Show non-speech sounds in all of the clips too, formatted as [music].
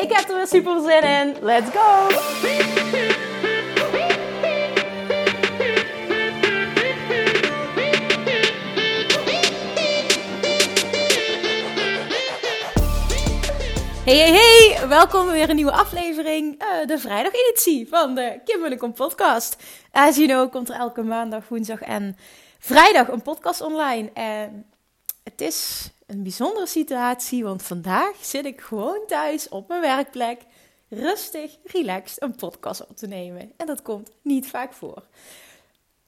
Ik heb er weer super zin in. Let's go! Hey, hey, hey! Welkom bij weer een nieuwe aflevering. Uh, de vrijdageditie van de Kim Munnekom podcast. As you know komt er elke maandag, woensdag en vrijdag een podcast online. En het is een bijzondere situatie, want vandaag zit ik gewoon thuis op mijn werkplek, rustig, relaxed, een podcast op te nemen. En dat komt niet vaak voor.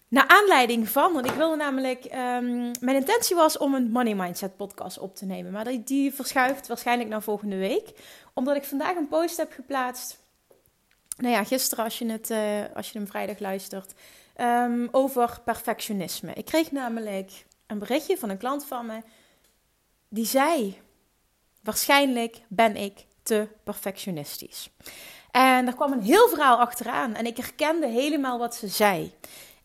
Naar aanleiding van, want ik wilde namelijk, um, mijn intentie was om een Money Mindset podcast op te nemen. Maar die, verschuift waarschijnlijk naar volgende week. Omdat ik vandaag een post heb geplaatst. Nou ja, gisteren als je, het, uh, als je hem vrijdag luistert. Um, over perfectionisme. Ik kreeg namelijk een berichtje van een klant van me. Die zei, waarschijnlijk ben ik te perfectionistisch. En er kwam een heel verhaal achteraan. En ik herkende helemaal wat ze zei.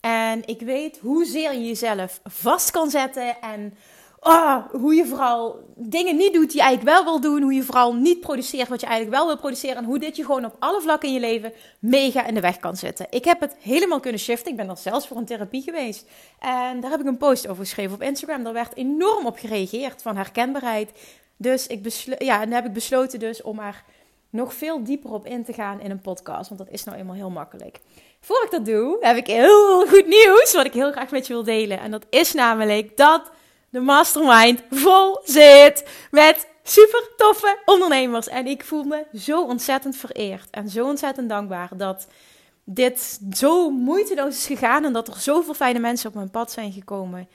En ik weet hoezeer je jezelf vast kan zetten. En oh, hoe je vooral dingen niet doet die je eigenlijk wel wil doen. Hoe je vooral niet produceert wat je eigenlijk wel wil produceren. En hoe dit je gewoon op alle vlakken in je leven mega in de weg kan zitten. Ik heb het helemaal kunnen shiften. Ik ben er zelfs voor een therapie geweest. En daar heb ik een post over geschreven op Instagram. Daar werd enorm op gereageerd van herkenbaarheid. Dus ik ja, en heb ik besloten dus om er nog veel dieper op in te gaan in een podcast. Want dat is nou eenmaal heel makkelijk. Voor ik dat doe, heb ik heel goed nieuws wat ik heel graag met je wil delen. En dat is namelijk dat de mastermind vol zit met super toffe ondernemers. En ik voel me zo ontzettend vereerd en zo ontzettend dankbaar dat dit zo moeiteloos is gegaan en dat er zoveel fijne mensen op mijn pad zijn gekomen.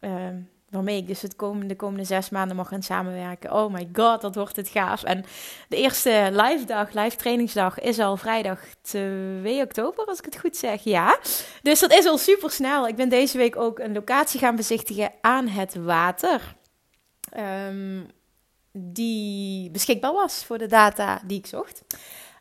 Uh, waarmee ik dus het komende, de komende zes maanden mag gaan samenwerken. Oh my god, dat wordt het gaaf. En de eerste live dag, live trainingsdag, is al vrijdag 2 oktober, als ik het goed zeg. Ja, dus dat is al super snel. Ik ben deze week ook een locatie gaan bezichtigen aan het water. Um, die beschikbaar was voor de data die ik zocht.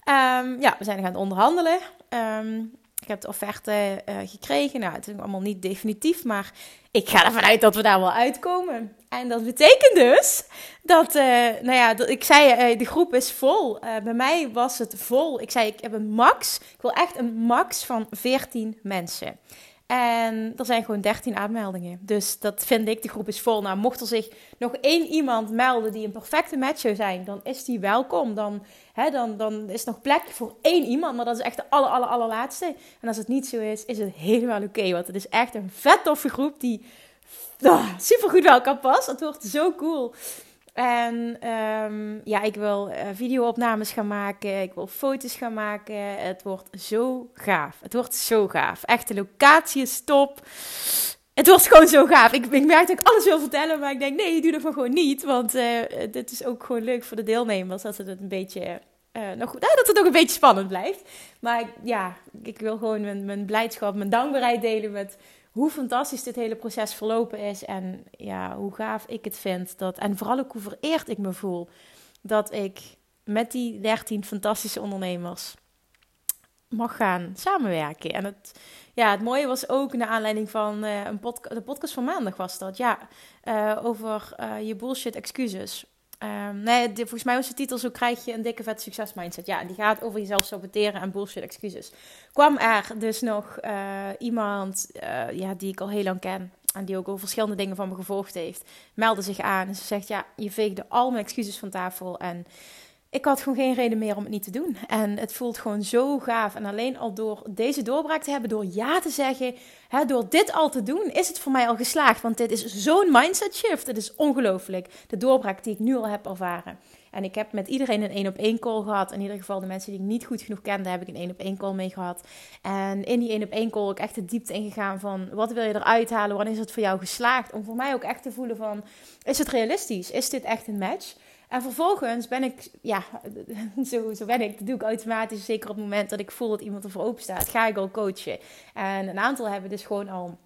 Um, ja, we zijn gaan onderhandelen. Um, ik heb de offerte uh, gekregen. Nou, het is allemaal niet definitief, maar ik ga ervan uit dat we daar wel uitkomen. En dat betekent dus dat, uh, nou ja, dat, ik zei, uh, de groep is vol. bij mij was het vol. Ik zei, ik heb een max, ik wil echt een max van 14 mensen. En er zijn gewoon 13 aanmeldingen. Dus dat vind ik, de groep is vol. Nou, mocht er zich nog één iemand melden die een perfecte match zou zijn, dan is die welkom. Dan, hè, dan, dan is er nog plek voor één iemand, maar dat is echt de aller, aller, allerlaatste. En als het niet zo is, is het helemaal oké. Want het is echt een vet toffe groep die oh, super goed bij elkaar past. Het wordt zo cool. En um, ja, ik wil uh, videoopnames gaan maken. Ik wil foto's gaan maken. Het wordt zo gaaf. Het wordt zo gaaf. Echt, de locatie is top. Het wordt gewoon zo gaaf. Ik, ik merk dat ik alles wil vertellen, maar ik denk, nee, doe dat gewoon niet. Want uh, dit is ook gewoon leuk voor de deelnemers. Dat het een beetje... Uh, nog, nou, dat het ook een beetje spannend blijft. Maar ja, ik wil gewoon mijn, mijn blijdschap, mijn dankbaarheid delen met hoe fantastisch dit hele proces verlopen is. En ja, hoe gaaf ik het vind. Dat, en vooral ook hoe vereerd ik me voel. Dat ik met die 13 fantastische ondernemers mag gaan samenwerken. En het, ja, het mooie was ook naar aanleiding van uh, een podca de podcast van maandag was dat. Ja, uh, over uh, je bullshit excuses. Um, nee, de, volgens mij was de titel Zo krijg je een dikke vet succes mindset. Ja, die gaat over jezelf saboteren en bullshit excuses. Kwam er dus nog uh, iemand uh, ja, die ik al heel lang ken. En die ook over verschillende dingen van me gevolgd heeft. Meldde zich aan en ze zegt ja, je veegde al mijn excuses van tafel. En ik had gewoon geen reden meer om het niet te doen. En het voelt gewoon zo gaaf. En alleen al door deze doorbraak te hebben, door ja te zeggen, hè, door dit al te doen, is het voor mij al geslaagd. Want dit is zo'n mindset shift. Het is ongelooflijk. De doorbraak die ik nu al heb ervaren. En ik heb met iedereen een één op één call gehad. In ieder geval de mensen die ik niet goed genoeg kende, heb ik een één op één call mee gehad. En in die één op één call ook echt de diepte ingegaan van wat wil je eruit halen? Wanneer is het voor jou geslaagd? Om voor mij ook echt te voelen van, is het realistisch? Is dit echt een match? En vervolgens ben ik, ja, [laughs] zo, zo ben ik. Dat doe ik automatisch. Zeker op het moment dat ik voel dat iemand ervoor open staat, ga ik al coachen. En een aantal hebben dus gewoon al,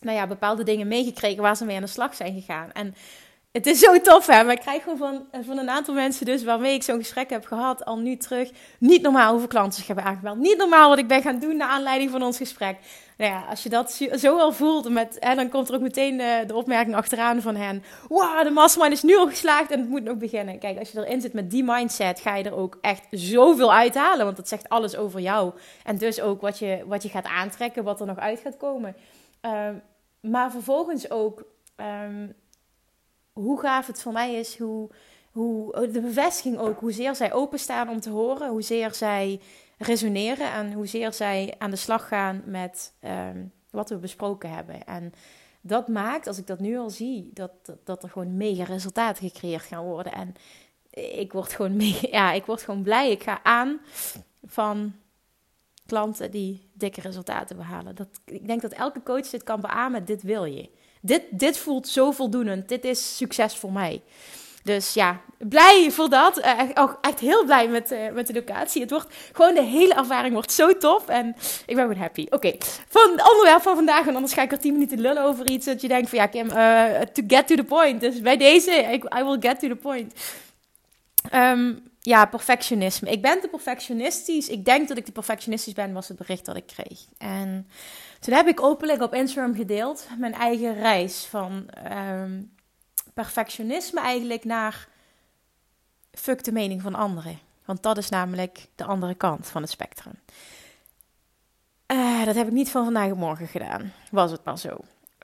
nou ja, bepaalde dingen meegekregen waar ze mee aan de slag zijn gegaan. En het is zo tof, hè? Maar ik krijg gewoon van, van een aantal mensen dus waarmee ik zo'n gesprek heb gehad, al nu terug. Niet normaal hoeveel klanten zich hebben aangemeld. Niet normaal wat ik ben gaan doen naar aanleiding van ons gesprek. Nou ja, als je dat zo al voelt, met, hè, dan komt er ook meteen de, de opmerking achteraan van hen. Wow, de mastermind is nu al geslaagd en het moet nog beginnen. Kijk, als je erin zit met die mindset, ga je er ook echt zoveel uithalen. Want dat zegt alles over jou. En dus ook wat je, wat je gaat aantrekken, wat er nog uit gaat komen. Ehm, maar vervolgens ook... Ehm, hoe gaaf het voor mij is, hoe, hoe de bevestiging ook, hoezeer zij openstaan om te horen, hoezeer zij resoneren en hoezeer zij aan de slag gaan met ehm, wat we besproken hebben. En dat maakt, als ik dat nu al zie, dat, dat, er gewoon mega resultaten gecreëerd gaan worden. En ik word gewoon [laughs] mega, ja, ik word gewoon blij. Ik ga aan van klanten die dikke resultaten behalen. Dat, ik denk dat elke coach dit kan beamen. Dit wil je. Dit, dit voelt zo voldoenend. Dit is succes voor mij. Dus ja, blij voor dat. Ook echt heel blij met, uh, met de locatie. Het wordt gewoon de hele ervaring wordt zo tof. En ik ben gewoon happy. Oké, van het onderwerp van vandaag. En anders ga ik er 10 minuten lullen over iets. Dat je denkt van ja, Kim, uh, to get to the point. Dus bij deze, I, I will get to the point. Um, ja, perfectionisme. Ik ben te perfectionistisch. Ik denk dat ik te perfectionistisch ben, was het bericht dat ik kreeg. En toen heb ik openlijk op Instagram gedeeld mijn eigen reis van um, perfectionisme eigenlijk naar fuck de mening van anderen. Want dat is namelijk de andere kant van het spectrum. Uh, dat heb ik niet van vandaag op morgen gedaan. Was het maar zo.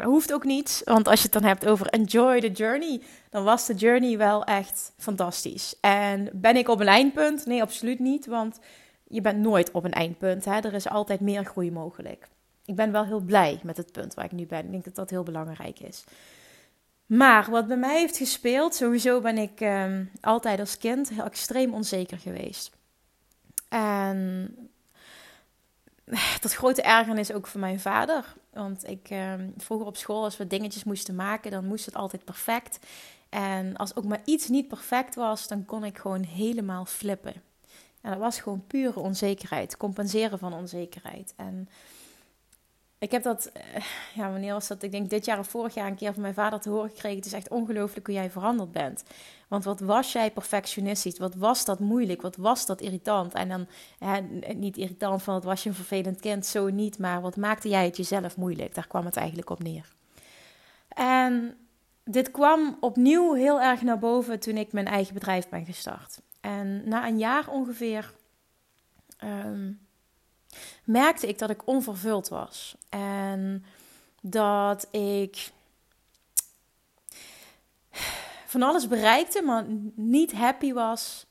Hoeft ook niet, want als je het dan hebt over enjoy the journey, dan was de journey wel echt fantastisch. En ben ik op een eindpunt? Nee, absoluut niet, want je bent nooit op een eindpunt. Hè? Er is altijd meer groei mogelijk. Ik ben wel heel blij met het punt waar ik nu ben. Ik denk dat dat heel belangrijk is. Maar wat bij mij heeft gespeeld, sowieso ben ik ehm, altijd als kind heel extreem onzeker geweest. En [sighs] dat grote ergernis ook voor mijn vader. Want ik ehm, vroeger op school, als we dingetjes moesten maken, dan moest het altijd perfect. En als ook maar iets niet perfect was, dan kon ik gewoon helemaal flippen. En dat was gewoon pure onzekerheid, compenseren van onzekerheid. En ik heb dat, eh, ja, wanneer was dat? Ik denk dit jaar of vorig jaar een keer van mijn vader te horen gekregen. Het is echt ongelooflijk hoe jij veranderd bent. Want wat was jij perfectionistisch? Wat was dat moeilijk? Wat was dat irritant? En dan, hè, niet irritant van wat was je een vervelend kind, zo niet. Maar wat maakte jij het jezelf moeilijk? Daar kwam het eigenlijk op neer. En dit kwam opnieuw heel erg naar boven toen ik mijn eigen bedrijf ben gestart. En na een jaar ongeveer. Ehm, merkte ik dat ik onvervuld was. En dat ik van alles bereikte, maar niet happy was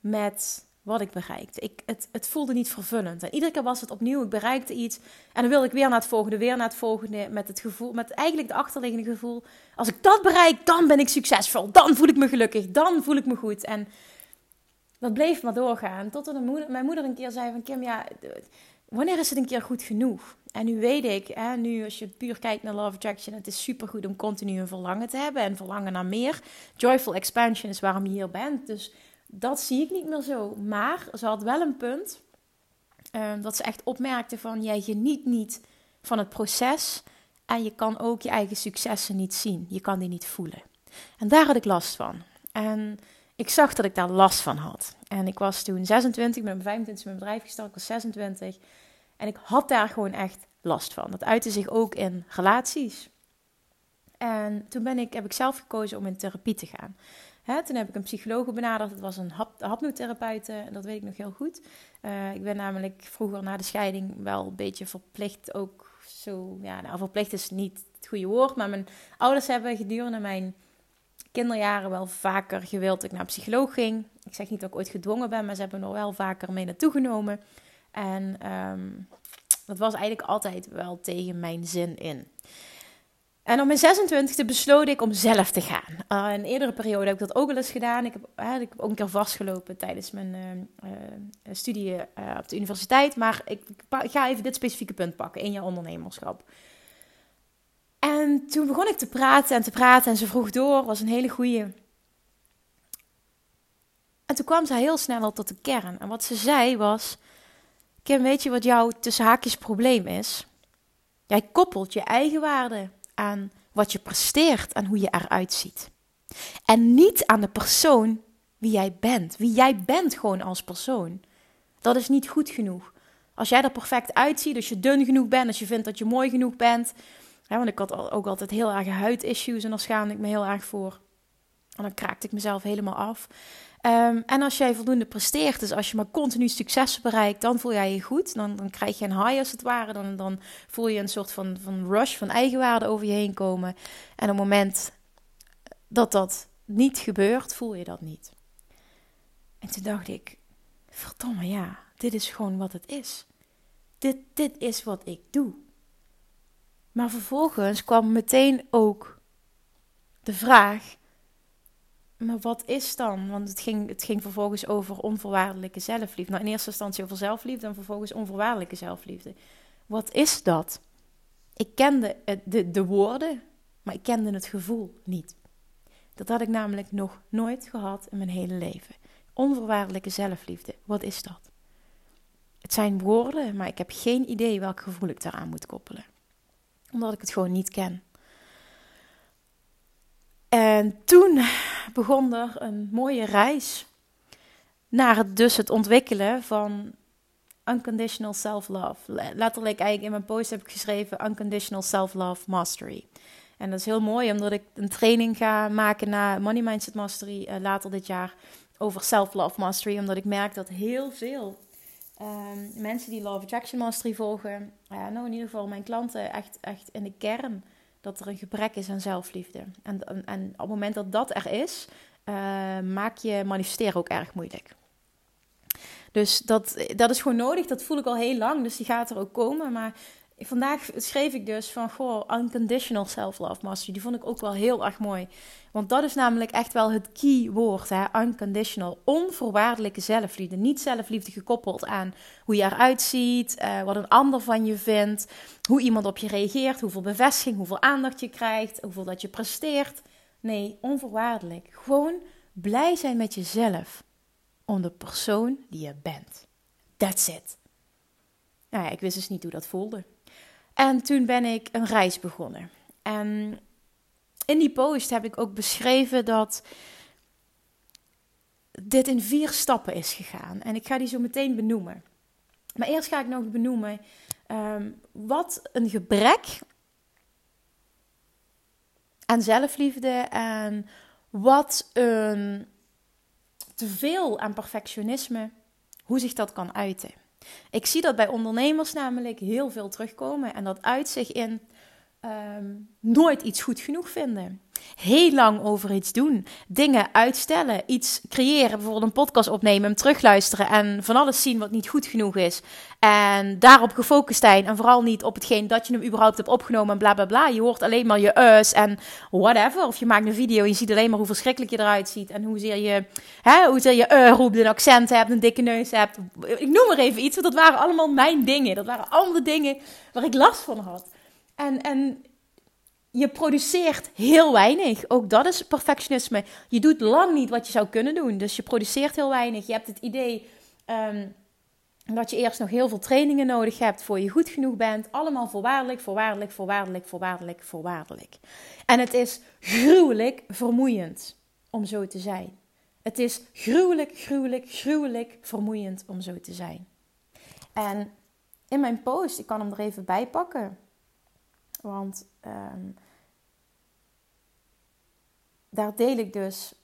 met wat ik bereikte. Ik, het, het voelde niet vervullend. En iedere keer was het opnieuw, ik bereikte iets. En dan wilde ik weer naar het volgende, weer naar het volgende. Met het gevoel, met eigenlijk het achterliggende gevoel. Als ik dat bereik, dan ben ik succesvol. Dan voel ik me gelukkig. Dan voel ik me goed. En dat bleef maar doorgaan. Totdat moeder, mijn moeder een keer zei van Kim, ja, wanneer is het een keer goed genoeg? En nu weet ik, hè, nu als je puur kijkt naar Love Attraction, het is supergoed om continu een verlangen te hebben en verlangen naar meer. Joyful expansion is waarom je hier bent. Dus dat zie ik niet meer zo. Maar ze had wel een punt ehm, dat ze echt opmerkte van jij geniet niet van het proces en je kan ook je eigen successen niet zien. Je kan die niet voelen. En daar had ik last van. En ik zag dat ik daar last van had. En ik was toen 26, ik ben op 25 mijn bedrijf gestart, ik was 26. En ik had daar gewoon echt last van. Dat uitte zich ook in relaties. En toen ben ik, heb ik zelf gekozen om in therapie te gaan. Hè, toen heb ik een psycholoog benaderd. Dat was een hap, hapnotherapeut. En dat weet ik nog heel goed. Uh, ik ben namelijk vroeger na de scheiding wel een beetje verplicht. Ook zo, ja, nou, verplicht is niet het goede woord. Maar mijn ouders hebben gedurende mijn kinderjaren wel vaker gewild dat ik naar psycholoog ging. Ik zeg niet dat ik ooit gedwongen ben, maar ze hebben me er wel vaker mee naartoe genomen. En um, dat was eigenlijk altijd wel tegen mijn zin in. En op mijn 26e besloot ik om zelf te gaan. Uh, in eerdere periode heb ik dat ook wel eens gedaan. Ik heb, ik heb ook een keer vastgelopen tijdens mijn uh, studie op de universiteit. Maar ik, ik, ga even dit specifieke punt pakken in je ondernemerschap. En toen begon ik te praten en te praten en ze vroeg door. was een hele goede. En toen kwam ze heel snel al tot de kern. En wat ze zei was: Kim, weet je wat jouw tussen haakjes probleem is? Jij koppelt je eigen waarde aan wat je presteert en hoe je eruit ziet. En niet aan de persoon wie jij bent. Wie jij bent gewoon als persoon. Dat is niet goed genoeg. Als jij er perfect uitziet, als je dun genoeg bent, als je vindt dat je mooi genoeg bent. Want ik had ook altijd heel erg huidissues en daar schaamde ik me heel erg voor. En dan kraakte ik mezelf helemaal af. Ehm, en als jij voldoende presteert, dus als je maar continu succes bereikt, dan voel jij je goed. Dan, dan krijg je een high als het ware. Dan, dan voel je een soort van, van rush van eigenwaarde over je heen komen. En op het moment dat dat niet gebeurt, voel je dat niet. En toen dacht ik, verdomme ja, dit is gewoon wat het is. Dit, dit is wat ik doe. Maar vervolgens kwam meteen ook de vraag: maar wat is dan? Want het ging, het ging vervolgens over onvoorwaardelijke zelfliefde. Nou, in eerste instantie over zelfliefde en vervolgens onvoorwaardelijke zelfliefde. Wat is dat? Ik kende de, de woorden, maar ik kende het gevoel niet. Dat had ik namelijk nog nooit gehad in mijn hele leven. Onvoorwaardelijke zelfliefde, wat is dat? Het zijn woorden, maar ik heb geen idee welk gevoel ik daaraan moet koppelen. Omdat ik het gewoon niet ken. En toen begon er een mooie reis naar het, dus het ontwikkelen van unconditional self-love. Letterlijk eigenlijk in mijn post heb ik geschreven unconditional self-love mastery. En dat is heel mooi omdat ik een training ga maken na Money Mindset Mastery uh, later dit jaar over self-love mastery. Omdat ik merk dat heel veel um, mensen die Love Attraction Mastery volgen, uh, nou in ieder geval mijn klanten, echt, echt in de kern dat er een gebrek is aan zelfliefde. En, en, op het moment dat dat er is, uh, maak je manifesteren ook erg moeilijk. Dus dat, dat is gewoon nodig. Dat voel ik al heel lang. Dus die gaat er ook komen. Maar vandaag schreef ik dus van, goh, unconditional self-love mastery. Die vond ik ook wel heel erg mooi. Want dat is namelijk echt wel het key woord, hè? unconditional. Onvoorwaardelijke zelfliefde. Niet zelfliefde gekoppeld aan hoe je eruit ziet, uh, wat een ander van je vindt, hoe iemand op je reageert, hoeveel bevestiging, hoeveel aandacht je krijgt, hoeveel dat je presteert. Nee, onvoorwaardelijk. Gewoon blij zijn met jezelf. Om de persoon die je bent. That's it. Nou ja, ik wist dus niet hoe dat voelde. En toen ben ik een reis begonnen. En in die post heb ik ook beschreven dat dit in vier stappen is gegaan. En ik ga die zo meteen benoemen. Maar eerst ga ik nog benoemen ehm, wat een gebrek aan zelfliefde en wat een teveel aan perfectionisme, hoe zich dat kan uiten. Ik zie dat bij ondernemers namelijk heel veel terugkomen en dat uit zich in Ehm, nooit iets goed genoeg vinden. Heel lang over iets doen. Dingen uitstellen. Iets creëren. Bijvoorbeeld een podcast opnemen. Hem terugluisteren. En van alles zien wat niet goed genoeg is. En daarop gefocust zijn. En vooral niet op hetgeen dat je hem überhaupt hebt opgenomen. En bla bla bla. Je hoort alleen maar je us en whatever. Of je maakt een video. En je ziet alleen maar hoe verschrikkelijk je eruit ziet. En hoezeer je, hè, hoezeer je uh roept. Een accent hebt. Een dikke neus hebt. Ik noem maar even iets. Want dat waren allemaal mijn dingen. Dat waren allemaal dingen waar ik last van had. En, en je produceert heel weinig. Ook dat is perfectionisme. Je doet lang niet wat je zou kunnen doen. Dus je produceert heel weinig. Je hebt het idee um, dat je eerst nog heel veel trainingen nodig hebt voor je goed genoeg bent. Allemaal voorwaardelijk, voorwaardelijk, voorwaardelijk, voorwaardelijk, voorwaardelijk. En het is gruwelijk vermoeiend om zo te zijn. Het is gruwelijk, gruwelijk, gruwelijk vermoeiend om zo te zijn. En in mijn post, ik kan hem er even bij pakken. Want um, daar deel ik dus.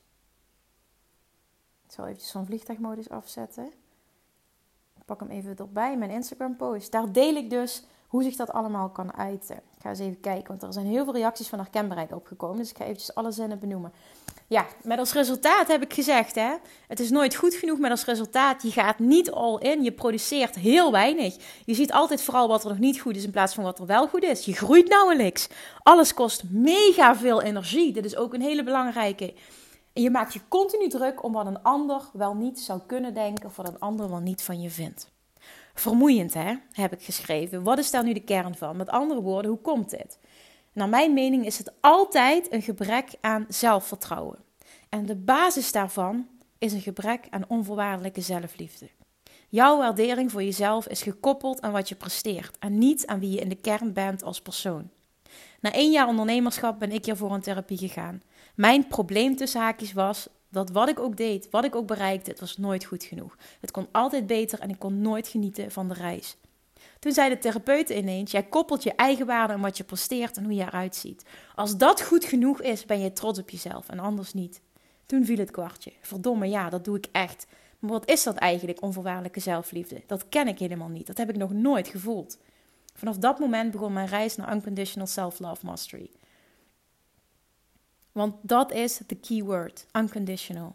Ik zal even zo'n vliegtuigmodus afzetten. Ik pak hem even erbij, mijn Instagram post. Daar deel ik dus hoe zich dat allemaal kan uiten. Ga eens even kijken, want er zijn heel veel reacties van herkenbaarheid opgekomen. Dus ik ga eventjes alle zinnen benoemen. Ja, met als resultaat heb ik gezegd, hè, het is nooit goed genoeg met als resultaat. Je gaat niet all in, je produceert heel weinig. Je ziet altijd vooral wat er nog niet goed is in plaats van wat er wel goed is. Je groeit nauwelijks. Alles kost mega veel energie. Dit is ook een hele belangrijke. En je maakt je continu druk om wat een ander wel niet zou kunnen denken of wat een ander wel niet van je vindt. Vermoeiend, hè, heb ik geschreven. Wat is daar nu de kern van? Met andere woorden, hoe komt dit? Naar mijn mening is het altijd een gebrek aan zelfvertrouwen. En de basis daarvan is een gebrek aan onvoorwaardelijke zelfliefde. Jouw waardering voor jezelf is gekoppeld aan wat je presteert en niet aan wie je in de kern bent als persoon. Na één jaar ondernemerschap ben ik hier voor een therapie gegaan. Mijn probleem tussen haakjes was dat wat ik ook deed, wat ik ook bereikte, het was nooit goed genoeg. Het kon altijd beter en ik kon nooit genieten van de reis. Toen zei de therapeut ineens: Jij koppelt je eigen waarde aan wat je presteert en hoe je eruit ziet. Als dat goed genoeg is, ben je trots op jezelf en anders niet. Toen viel het kwartje. Verdomme, ja, dat doe ik echt. Maar wat is dat eigenlijk, onvoorwaardelijke zelfliefde? Dat ken ik helemaal niet. Dat heb ik nog nooit gevoeld. Vanaf dat moment begon mijn reis naar Unconditional Self-Love Mastery. Want dat is de keyword: unconditional.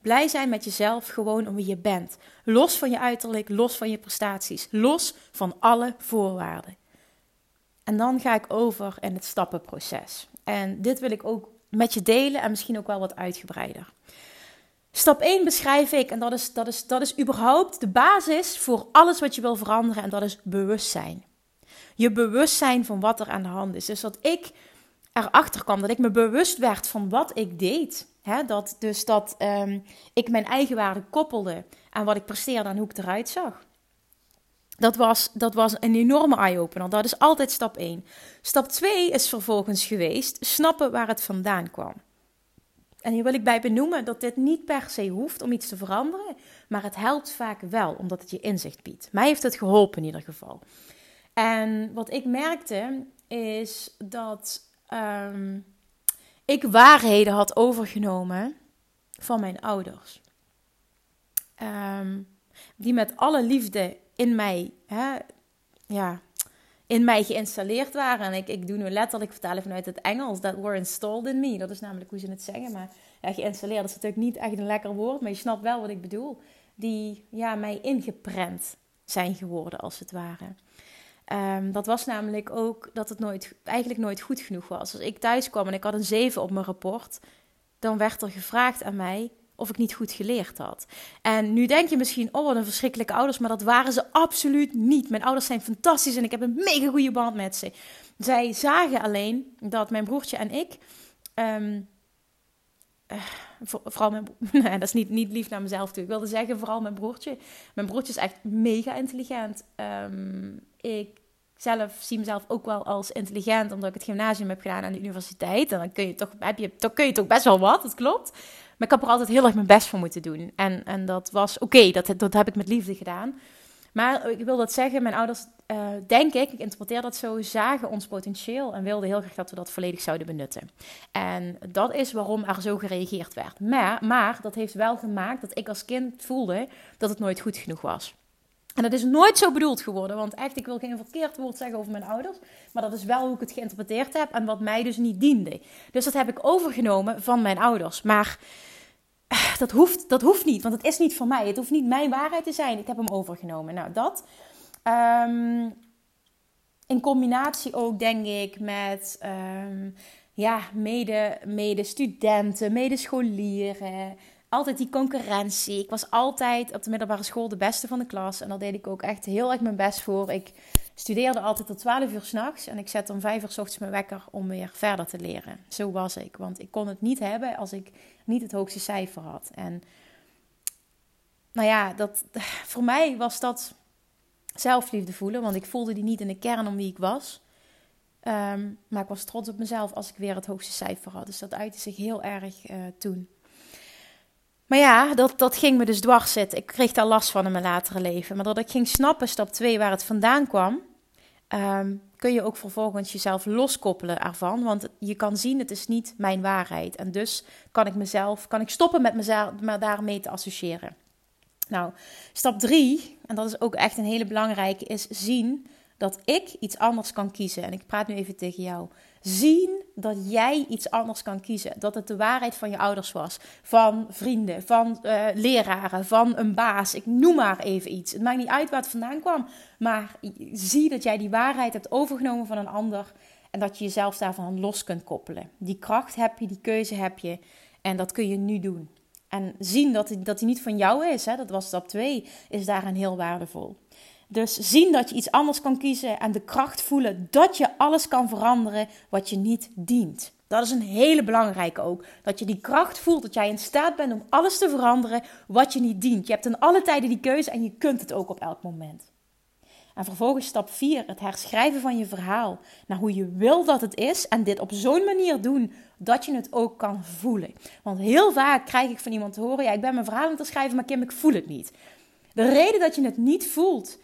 Blij zijn met jezelf gewoon om wie je bent. Los van je uiterlijk, los van je prestaties, los van alle voorwaarden. En dan ga ik over in het stappenproces. En dit wil ik ook met je delen en misschien ook wel wat uitgebreider. Stap 1 beschrijf ik, en dat is, dat, is, dat is überhaupt de basis voor alles wat je wil veranderen, en dat is bewustzijn. Je bewustzijn van wat er aan de hand is. Dus dat ik erachter kwam, dat ik me bewust werd van wat ik deed. dat, dus dat um, ik mijn eigen waarde koppelde aan wat ik presteerde en hoe ik eruit zag. Dat was, dat was een enorme eye-opener. Dat is altijd stap 1. Stap 2 is vervolgens geweest snappen waar het vandaan kwam. En hier wil ik bij benoemen dat dit niet per se hoeft om iets te veranderen, maar het helpt vaak wel, omdat het je inzicht biedt. Mij heeft het geholpen in ieder geval. En wat ik merkte is dat um, ik waarheden had overgenomen van mijn ouders. Um, die met alle liefde in mij, hè, ja, in mij geïnstalleerd waren. En ik, ik doe nu letterlijk vertalen vanuit het Engels. That were installed in me. Dat is namelijk hoe ze het zeggen. Maar ja, geïnstalleerd is natuurlijk niet echt een lekker woord. Maar je snapt wel wat ik bedoel. Die ja, mij ingeprent zijn geworden, als het ware. Um, dat was namelijk ook dat het nooit, eigenlijk nooit goed genoeg was. Als ik thuis kwam en ik had een 7 op mijn rapport, dan werd er gevraagd aan mij of ik niet goed geleerd had. En nu denk je misschien, oh wat een verschrikkelijke ouders, maar dat waren ze absoluut niet. Mijn ouders zijn fantastisch en ik heb een mega goede band met ze. Zij zagen alleen dat mijn broertje en ik, um, vooral mijn, [laughs] nee, dat is niet, niet lief naar mezelf toe. Ik wilde zeggen vooral mijn broertje. Mijn broertje is echt mega intelligent. Um, ik zelf zie mezelf ook wel als intelligent, omdat ik het gymnasium heb gedaan aan de universiteit. En dan kun je toch, heb je, toch, kun je toch best wel wat, dat klopt. Maar ik heb er altijd heel erg mijn best voor moeten doen. En, en dat was oké, dat, dat heb ik met liefde gedaan. Maar ik wil dat zeggen, mijn ouders, uh, denk ik, ik interpreteer dat zo, zagen ons potentieel en wilden heel graag dat we dat volledig zouden benutten. En dat is waarom er zo gereageerd werd. Maar, maar dat heeft wel gemaakt dat ik als kind voelde dat het nooit goed genoeg was. En dat is nooit zo bedoeld geworden, want echt, ik wil geen verkeerd woord zeggen over mijn ouders, maar dat is wel hoe ik het geïnterpreteerd heb en wat mij dus niet diende. Dus dat heb ik overgenomen van mijn ouders. Maar eh, [sighs] dat hoeft, dat hoeft niet, want het is niet van mij. Het hoeft niet mijn waarheid te zijn. Ik heb hem overgenomen. Nou, dat. Um, in combinatie ook, denk ik, met um, ja, mede, mede studenten, medescholieren altijd die concurrentie. Ik was altijd op de middelbare school de beste van de klas. En daar deed ik ook echt heel erg mijn best voor. Ik studeerde altijd tot 12 uur s'nachts. En ik zette om 5 uur s ochtends mijn wekker om weer verder te leren. Zo was ik. Want ik kon het niet hebben als ik niet het hoogste cijfer had. En nou ja, dat, [laughs] voor mij was dat zelfliefde voelen. Want ik voelde die niet in de kern om wie ik was. Ehm, maar ik was trots op mezelf als ik weer het hoogste cijfer had. Dus dat uitte zich heel erg uh, toen. Maar ja, dat, dat ging me dus dwars zitten. Ik kreeg daar last van in mijn latere leven. Maar dat ik ging snappen, stap 2, waar het vandaan kwam, ehm, kun je ook vervolgens jezelf loskoppelen ervan. Want je kan zien, het is niet mijn waarheid. En dus kan ik mezelf, kan ik stoppen met mezelf, daarmee te associëren. Nou, stap 3, en dat is ook echt een hele belangrijke, is zien dat ik iets anders kan kiezen. En ik praat nu even tegen jou. Zien dat jij iets anders kan kiezen. Dat het de waarheid van je ouders was. Van vrienden, van uh, leraren, van een baas. Ik noem maar even iets. Het maakt niet uit waar het vandaan kwam. Maar zie dat jij die waarheid hebt overgenomen van een ander. En dat je jezelf daarvan los kunt koppelen. Die kracht heb je, die keuze heb je. En dat kun je nu doen. En zien dat, dat die niet van jou is, hè, dat was stap 2, is daarin heel waardevol. Dus zien dat je iets anders kan kiezen en de kracht voelen dat je alles kan veranderen wat je niet dient. Dat is een hele belangrijke ook. Dat je die kracht voelt, dat jij in staat bent om alles te veranderen wat je niet dient. Je hebt in alle tijden die keuze en je kunt het ook op elk moment. En vervolgens stap 4, het herschrijven van je verhaal naar hoe je wil dat het is. En dit op zo'n manier doen dat je het ook kan voelen. Want heel vaak krijg ik van iemand te horen: ja, ik ben mijn verhaal aan het schrijven, maar Kim, ik voel het niet. De reden dat je het niet voelt,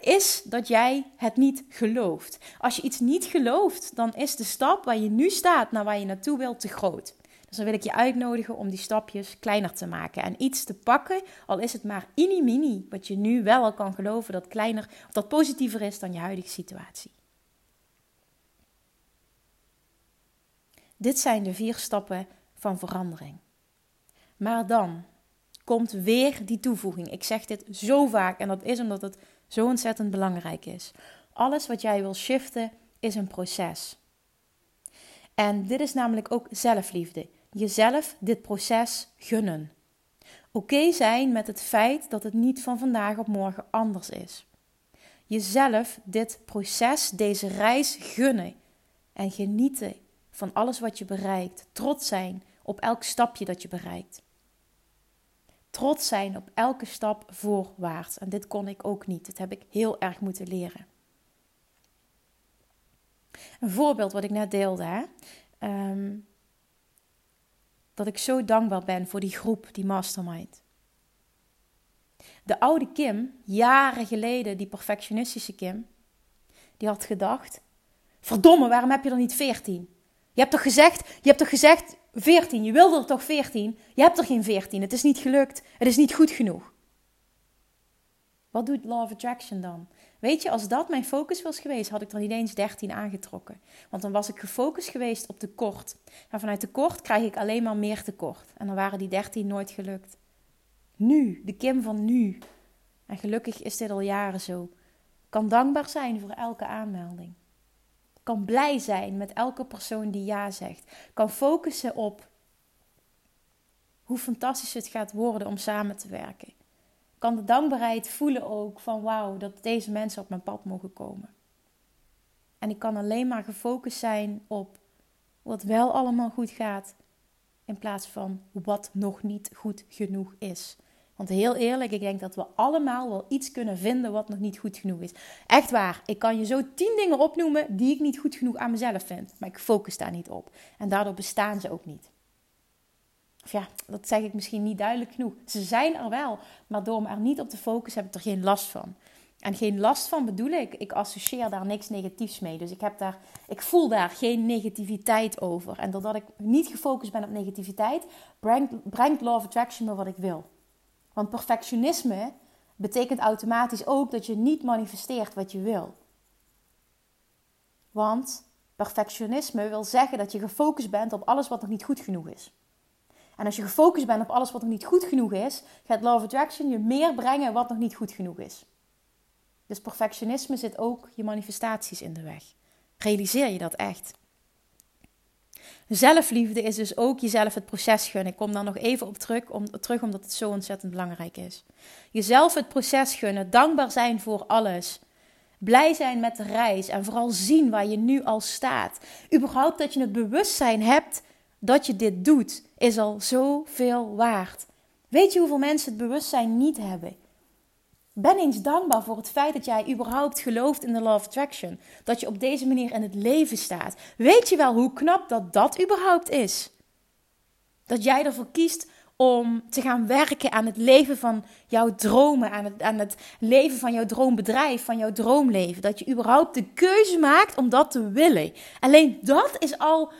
is dat jij het niet gelooft. Als je iets niet gelooft, dan is de stap waar je nu staat naar waar je naartoe wilt te groot. Dus dan wil ik je uitnodigen om die stapjes kleiner te maken en iets te pakken, al is het maar mini-mini, wat je nu wel al kan geloven dat kleiner of dat positiever is dan je huidige situatie. Dit zijn de vier stappen van verandering. Maar dan komt weer die toevoeging. Ik zeg dit zo vaak en dat is omdat het zo ontzettend belangrijk is. Alles wat jij wil shiften is een proces. En dit is namelijk ook zelfliefde. Jezelf dit proces gunnen. Oké zijn met het feit dat het niet van vandaag op morgen anders is. Jezelf dit proces, deze reis gunnen en genieten van alles wat je bereikt. Trots zijn op elk stapje dat je bereikt. Trots zijn op elke stap voorwaarts. En dit kon ik ook niet. Dit heb ik heel erg moeten leren. Een voorbeeld wat ik net deelde. Hè? Ehm, dat ik zo dankbaar ben voor die groep, die mastermind. De oude Kim, jaren geleden, die perfectionistische Kim, die had gedacht: Verdomme, waarom heb je er niet 14? Je hebt toch gezegd, je hebt toch gezegd 14, je wilde er toch 14? Je hebt er geen 14, het is niet gelukt, het is niet goed genoeg. Wat doet Law of Attraction dan? Weet je, als dat mijn focus was geweest, had ik er niet eens 13 aangetrokken. Want dan was ik gefocust geweest op tekort. En vanuit tekort krijg ik alleen maar meer tekort. En dan waren die 13 nooit gelukt. Nu, de Kim van nu. En gelukkig is dit al jaren zo. Kan dankbaar zijn voor elke aanmelding. Kan blij zijn met elke persoon die ja zegt. Kan focussen op hoe fantastisch het gaat worden om samen te werken. Kan de dankbaarheid voelen ook van wauw, dat deze mensen op mijn pad mogen komen. En ik kan alleen maar gefocust zijn op wat wel allemaal goed gaat, in plaats van wat nog niet goed genoeg is. Want heel eerlijk, ik denk dat we allemaal wel iets kunnen vinden wat nog niet goed genoeg is. Echt waar, ik kan je zo tien dingen opnoemen die ik niet goed genoeg aan mezelf vind. Maar ik focus daar niet op. En daardoor bestaan ze ook niet. Of ja, dat zeg ik misschien niet duidelijk genoeg. Ze zijn er wel, maar door me er niet op te focussen heb ik er geen last van. En geen last van bedoel ik, ik associeer daar niks negatiefs mee. Dus ik, heb daar, ik voel daar geen negativiteit over. En doordat ik niet gefocust ben op negativiteit, brengt, brengt Law of Attraction me wat ik wil. Want perfectionisme betekent automatisch ook dat je niet manifesteert wat je wil. Want perfectionisme wil zeggen dat je gefocust bent op alles wat nog niet goed genoeg is. En als je gefocust bent op alles wat nog niet goed genoeg is, gaat Love Attraction je meer brengen wat nog niet goed genoeg is. Dus perfectionisme zit ook je manifestaties in de weg. Realiseer je dat echt? Zelfliefde is dus ook jezelf het proces gunnen. Ik kom daar nog even op terug, om, terug omdat het zo ontzettend belangrijk is. Jezelf het proces gunnen, dankbaar zijn voor alles. Blij zijn met de reis en vooral zien waar je nu al staat. Überhaupt dat je het bewustzijn hebt dat je dit doet, is al zoveel waard. Weet je hoeveel mensen het bewustzijn niet hebben? Ben eens dankbaar voor het feit dat jij überhaupt gelooft in de Law of Attraction. Dat je op deze manier in het leven staat. Weet je wel hoe knap dat dat überhaupt is? Dat jij ervoor kiest om te gaan werken aan het leven van jouw dromen, aan het, aan het leven van jouw droombedrijf, van jouw droomleven. Dat je überhaupt de keuze maakt om dat te willen. Alleen dat is al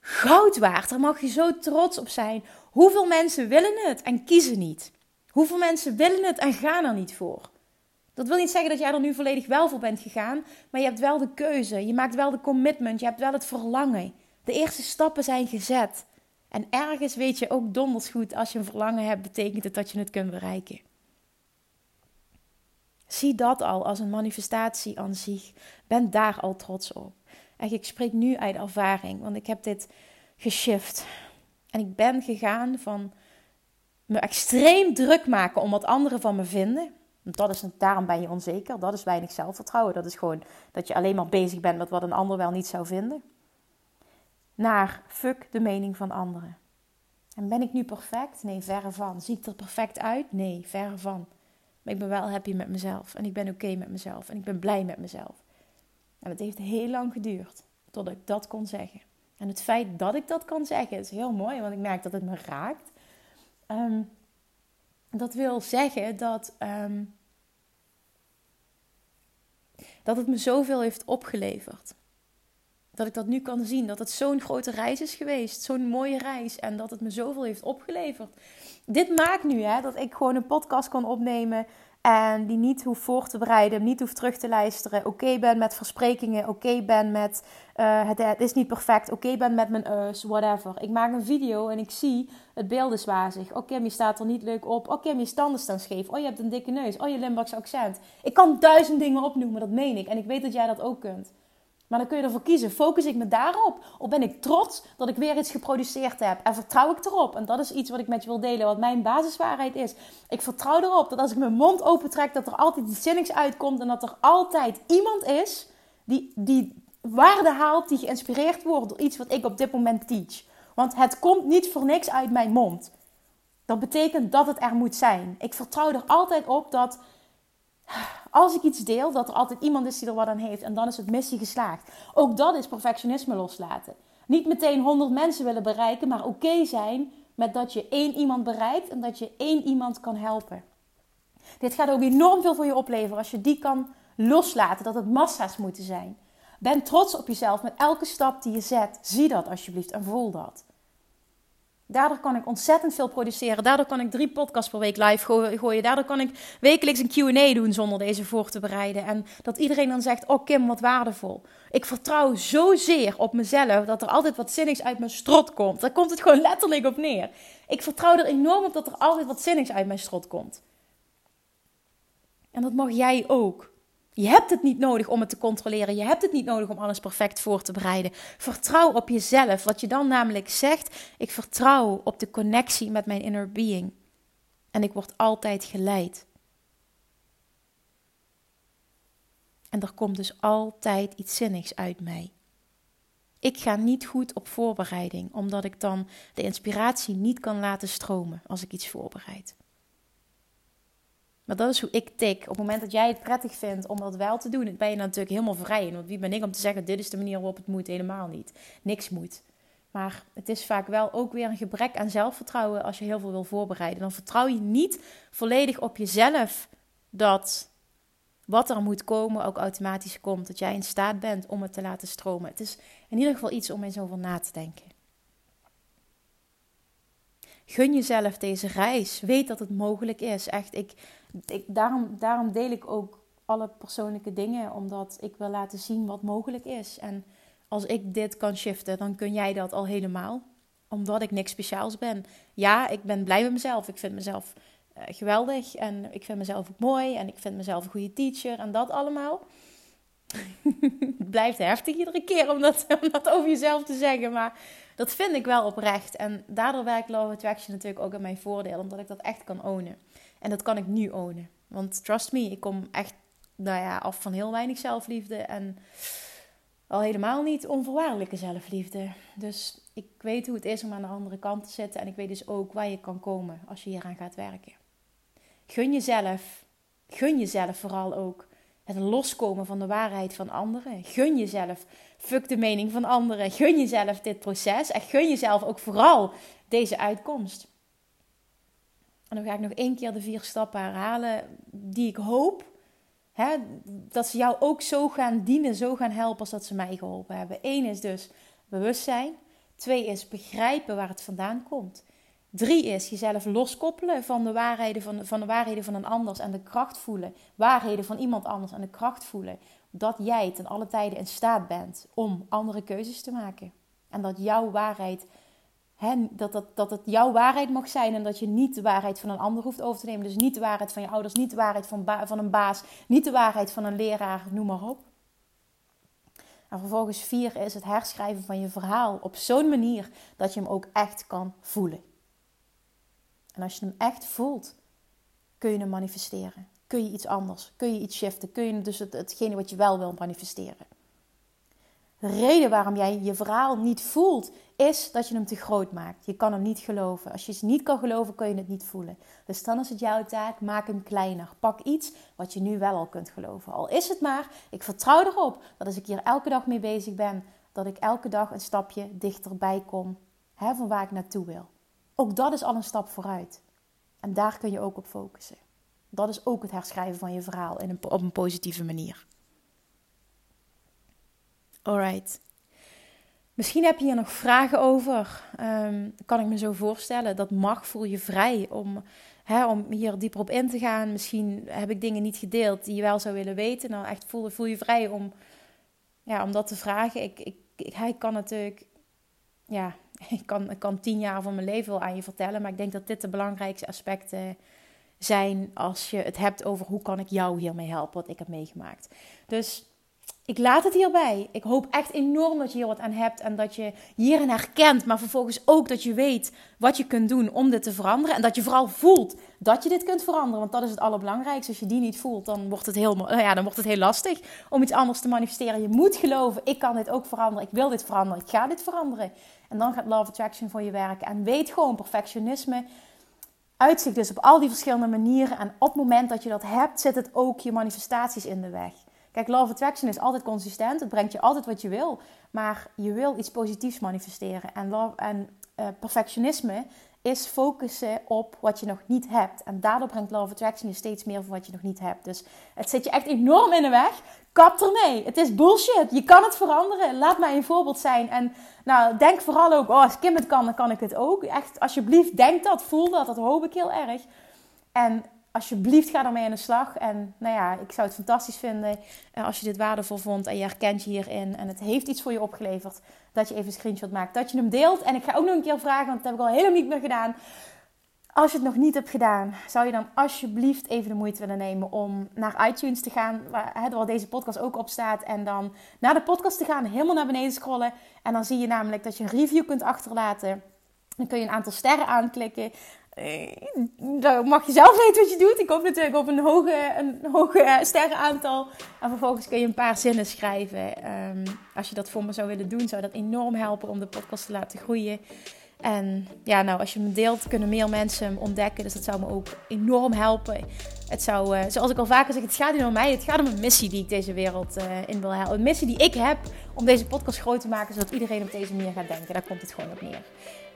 goud waard. Daar mag je zo trots op zijn. Hoeveel mensen willen het en kiezen niet? Hoeveel mensen willen het en gaan er niet voor? Dat wil niet zeggen dat jij er nu volledig wel voor bent gegaan, maar je hebt wel de keuze. Je maakt wel de commitment. Je hebt wel het verlangen. De eerste stappen zijn gezet. En ergens weet je ook donders goed, als je een verlangen hebt, betekent het dat je het kunt bereiken. Zie dat al als een manifestatie aan zich. Ben daar al trots op. En ik spreek nu uit ervaring, want ik heb dit geshift. En ik ben gegaan van me extreem druk maken om wat anderen van me vinden. Want dat is, daarom ben je onzeker. Dat is weinig zelfvertrouwen. Dat is gewoon dat je alleen maar bezig bent met wat een ander wel niet zou vinden. naar fuck de mening van anderen. En ben ik nu perfect? Nee, verre van. Zie ik er perfect uit? Nee, verre van. Maar ik ben wel happy met mezelf. En ik ben oké met mezelf. En ik ben blij met mezelf. En het heeft heel lang geduurd totdat ik dat kon zeggen. En het feit dat ik dat kan zeggen is heel mooi, want ik merk dat het me raakt. Ehm, dat wil zeggen dat, um, dat het me zoveel heeft opgeleverd. Dat ik dat nu kan zien. Dat het zo'n grote reis is geweest. Zo'n mooie reis. En dat het me zoveel heeft opgeleverd. Dit maakt nu hè, dat ik gewoon een podcast kan opnemen. En die niet hoef voor te bereiden, niet hoef terug te luisteren. Oké ben met versprekingen, oké ben met uh, het, is niet perfect, oké ben met mijn us, whatever. Ik maak een video en ik zie het beeld is wazig. Oké, je staat er niet leuk op. Oké, je standen staan scheef. Oh, je hebt een dikke neus. Oh, je Limburgse accent. Ik kan duizend dingen opnoemen, dat meen ik. En ik weet dat jij dat ook kunt. Maar dan kun je ervoor kiezen. Focus ik me daarop? Of ben ik trots dat ik weer iets geproduceerd heb? En vertrouw ik erop? En dat is iets wat ik met je wil delen, wat mijn basiswaarheid is. Ik vertrouw erop dat als ik mijn mond opentrek, dat er altijd iets zinnigs uitkomt. En dat er altijd iemand is die, die waarde haalt, die geïnspireerd wordt door iets wat ik op dit moment teach. Want het komt niet voor niks uit mijn mond. Dat betekent dat het er moet zijn. Ik vertrouw er altijd op dat als ik iets deel, dat er altijd iemand is die er wat aan heeft. En dan is het missie geslaagd. Ook dat is perfectionisme loslaten. Niet meteen 100 mensen willen bereiken, maar oké zijn met dat je één iemand bereikt en dat je één iemand kan helpen. Dit gaat ook enorm veel voor je opleveren als je die kan loslaten, dat het massa's moeten zijn. Ben trots op jezelf met elke stap die je zet. Zie dat alsjeblieft en voel dat. Daardoor kan ik ontzettend veel produceren. Daardoor kan ik drie podcasts per week live gooien. Daardoor kan ik wekelijks een QA doen zonder deze voor te bereiden. En dat iedereen dan zegt: Oh, Kim, wat waardevol. Ik vertrouw zozeer op mezelf dat er altijd wat zinnigs uit mijn strot komt. Daar komt het gewoon letterlijk op neer. Ik vertrouw er enorm op dat er altijd wat zinnigs uit mijn strot komt. En dat mag jij ook. Je hebt het niet nodig om het te controleren. Je hebt het niet nodig om alles perfect voor te bereiden. Vertrouw op jezelf. Wat je dan namelijk zegt, ik vertrouw op de connectie met mijn inner being. En ik word altijd geleid. En er komt dus altijd iets zinnigs uit mij. Ik ga niet goed op voorbereiding, omdat ik dan de inspiratie niet kan laten stromen als ik iets voorbereid. Maar dat is hoe ik tik. Op het moment dat jij het prettig vindt om dat wel te doen, ben je natuurlijk helemaal vrij in. Want wie ben ik om te zeggen, dit is de manier waarop het moet? Helemaal niet. Niks moet. Maar het is vaak wel ook weer een gebrek aan zelfvertrouwen als je heel veel wil voorbereiden. Dan vertrouw je niet volledig op jezelf dat wat er moet komen ook automatisch komt. Dat jij in staat bent om het te laten stromen. Het is in ieder geval iets om eens over na te denken. Gun jezelf deze reis. Weet dat het mogelijk is. Echt, ik, ik, daarom, daarom deel ik ook alle persoonlijke dingen, omdat ik wil laten zien wat mogelijk is. En als ik dit kan shiften, dan kun jij dat al helemaal. Omdat ik niks speciaals ben. Ja, ik ben blij met mezelf. Ik vind mezelf uh, geweldig en ik vind mezelf ook mooi en ik vind mezelf een goede teacher en dat allemaal. [laughs] het blijft heftig iedere keer [laughs] om dat, over jezelf te zeggen, maar dat vind ik wel oprecht. En daardoor werkt Law Attraction natuurlijk ook in mijn voordeel, omdat ik dat echt kan ownen. En dat kan ik nu ownen. Want trust me, ik kom echt nou ja, af van heel weinig zelfliefde. En al helemaal niet onvoorwaardelijke zelfliefde. Dus ik weet hoe het is om aan de andere kant te zitten. En ik weet dus ook waar je kan komen als je hieraan gaat werken. Gun jezelf, gun jezelf vooral ook het loskomen van de waarheid van anderen. Gun jezelf, fuck de mening van anderen. Gun jezelf dit proces en gun jezelf ook vooral deze uitkomst. En dan ga ik nog één keer de vier stappen herhalen die ik hoop hè, dat ze jou ook zo gaan dienen, zo gaan helpen als dat ze mij geholpen hebben. Eén is dus bewustzijn. Twee is begrijpen waar het vandaan komt. Drie is jezelf loskoppelen van de waarheden van, van de waarheden van een ander en de kracht voelen. Waarheden van iemand anders en de kracht voelen. Dat jij ten alle tijden in staat bent om andere keuzes te maken. En dat jouw waarheid dat, dat, dat het jouw waarheid mag zijn en dat je niet de waarheid van een ander hoeft over te nemen. Dus niet de waarheid van je ouders, niet de waarheid van, van een baas, niet de waarheid van een leraar, noem maar op. En vervolgens vier is het herschrijven van je verhaal op zo'n manier dat je hem ook echt kan voelen. En als je hem echt voelt, kun je hem manifesteren. Kun je iets anders, kun je iets shiften, kun je dus het, hetgene wat je wel wil manifesteren. De reden waarom jij je verhaal niet voelt, is dat je hem te groot maakt. Je kan hem niet geloven. Als je het niet kan geloven, kun je het niet voelen. Dus dan is het jouw taak, maak hem kleiner. Pak iets wat je nu wel al kunt geloven. Al is het maar, ik vertrouw erop dat als ik hier elke dag mee bezig ben, dat ik elke dag een stapje dichterbij kom hè, van waar ik naartoe wil. Ook dat is al een stap vooruit. En daar kun je ook op focussen. Dat is ook het herschrijven van je verhaal in een, op een positieve manier. Alright. Misschien heb je hier nog vragen over. Um, kan ik me zo voorstellen. Dat mag, voel je vrij om, hè, om hier dieper op in te gaan. Misschien heb ik dingen niet gedeeld die je wel zou willen weten. Dan echt voel, voel je vrij om, ja, om dat te vragen. Ik, ik, ik, hij kan natuurlijk, ja, [laughs] ik kan, ik kan tien jaar van mijn leven wel aan je vertellen. Maar ik denk dat dit de belangrijkste aspecten zijn als je het hebt over hoe kan ik jou hiermee helpen, wat ik heb meegemaakt. Dus ik laat het hierbij. Ik hoop echt enorm dat je hier wat aan hebt en dat je hierin herkent, maar vervolgens ook dat je weet wat je kunt doen om dit te veranderen. En dat je vooral voelt dat je dit kunt veranderen, want dat is het allerbelangrijkste. Als je die niet voelt, dan wordt het heel, nou ja, dan wordt het heel lastig om iets anders te manifesteren. Je moet geloven, ik kan dit ook veranderen, ik wil dit veranderen, ik ga dit veranderen. En dan gaat Love Attraction voor je werken. En weet gewoon, perfectionisme uitzicht dus op al die verschillende manieren. En op het moment dat je dat hebt, zit het ook je manifestaties in de weg. Kijk, Love Attraction is altijd consistent. Het brengt je altijd wat je wil. Maar je wil iets positiefs manifesteren. En, love, en uh, perfectionisme is focussen op wat je nog niet hebt. En daardoor brengt Love Attraction je steeds meer van wat je nog niet hebt. Dus het zit je echt enorm in de weg. Kap ermee. Het is bullshit. Je kan het veranderen. Laat mij een voorbeeld zijn. En nou, denk vooral ook, oh, als Kim het kan, dan kan ik het ook. Echt, alsjeblieft, denk dat, voel dat. Dat hoop ik heel erg. En alsjeblieft ga ermee aan de slag. En nou ja, ik zou het fantastisch vinden eh, als je dit waardevol vond en je herkent je hierin en het heeft iets voor je opgeleverd, dat je even een screenshot maakt, dat je hem deelt. En ik ga ook nog een keer vragen, want dat heb ik al helemaal niet meer gedaan. Als je het nog niet hebt gedaan, zou je dan alsjeblieft even de moeite willen nemen om naar iTunes te gaan, waar, waar deze podcast ook op staat. En dan naar de podcast te gaan, helemaal naar beneden scrollen. En dan zie je namelijk dat je een review kunt achterlaten. Dan kun je een aantal sterren aanklikken. Eh, dan mag je zelf weten wat je doet. Ik hoop natuurlijk op een hoge, een hoge sterrenaantal. En vervolgens kun je een paar zinnen schrijven. Ehm, als je dat voor me zou willen doen, zou dat enorm helpen om de podcast te laten groeien. En ja, nou, als je hem deelt, kunnen meer mensen hem ontdekken. Dus dat zou me ook enorm helpen. Het zou, uh, zoals ik al vaker zeg, het gaat niet om mij. Het gaat om een missie die ik deze wereld uh, in wil helpen. Een missie die ik heb om deze podcast groot te maken, zodat iedereen op deze manier gaat denken. Daar komt het gewoon op neer.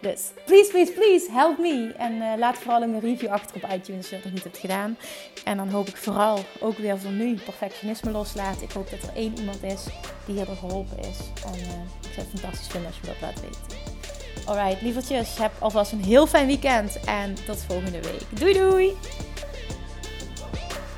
Dus please, please, please, help me. En uh, laat vooral een review achter op iTunes als je dat nog niet hebt gedaan. En dan hoop ik vooral ook weer voor nu perfectionisme loslaten. Ik hoop dat er één iemand is die hierdoor geholpen is. En ik zou het fantastisch vinden als je dat laat weten. Alright, lievertjes, heb alvast een heel fijn weekend en tot volgende week. Doei doei!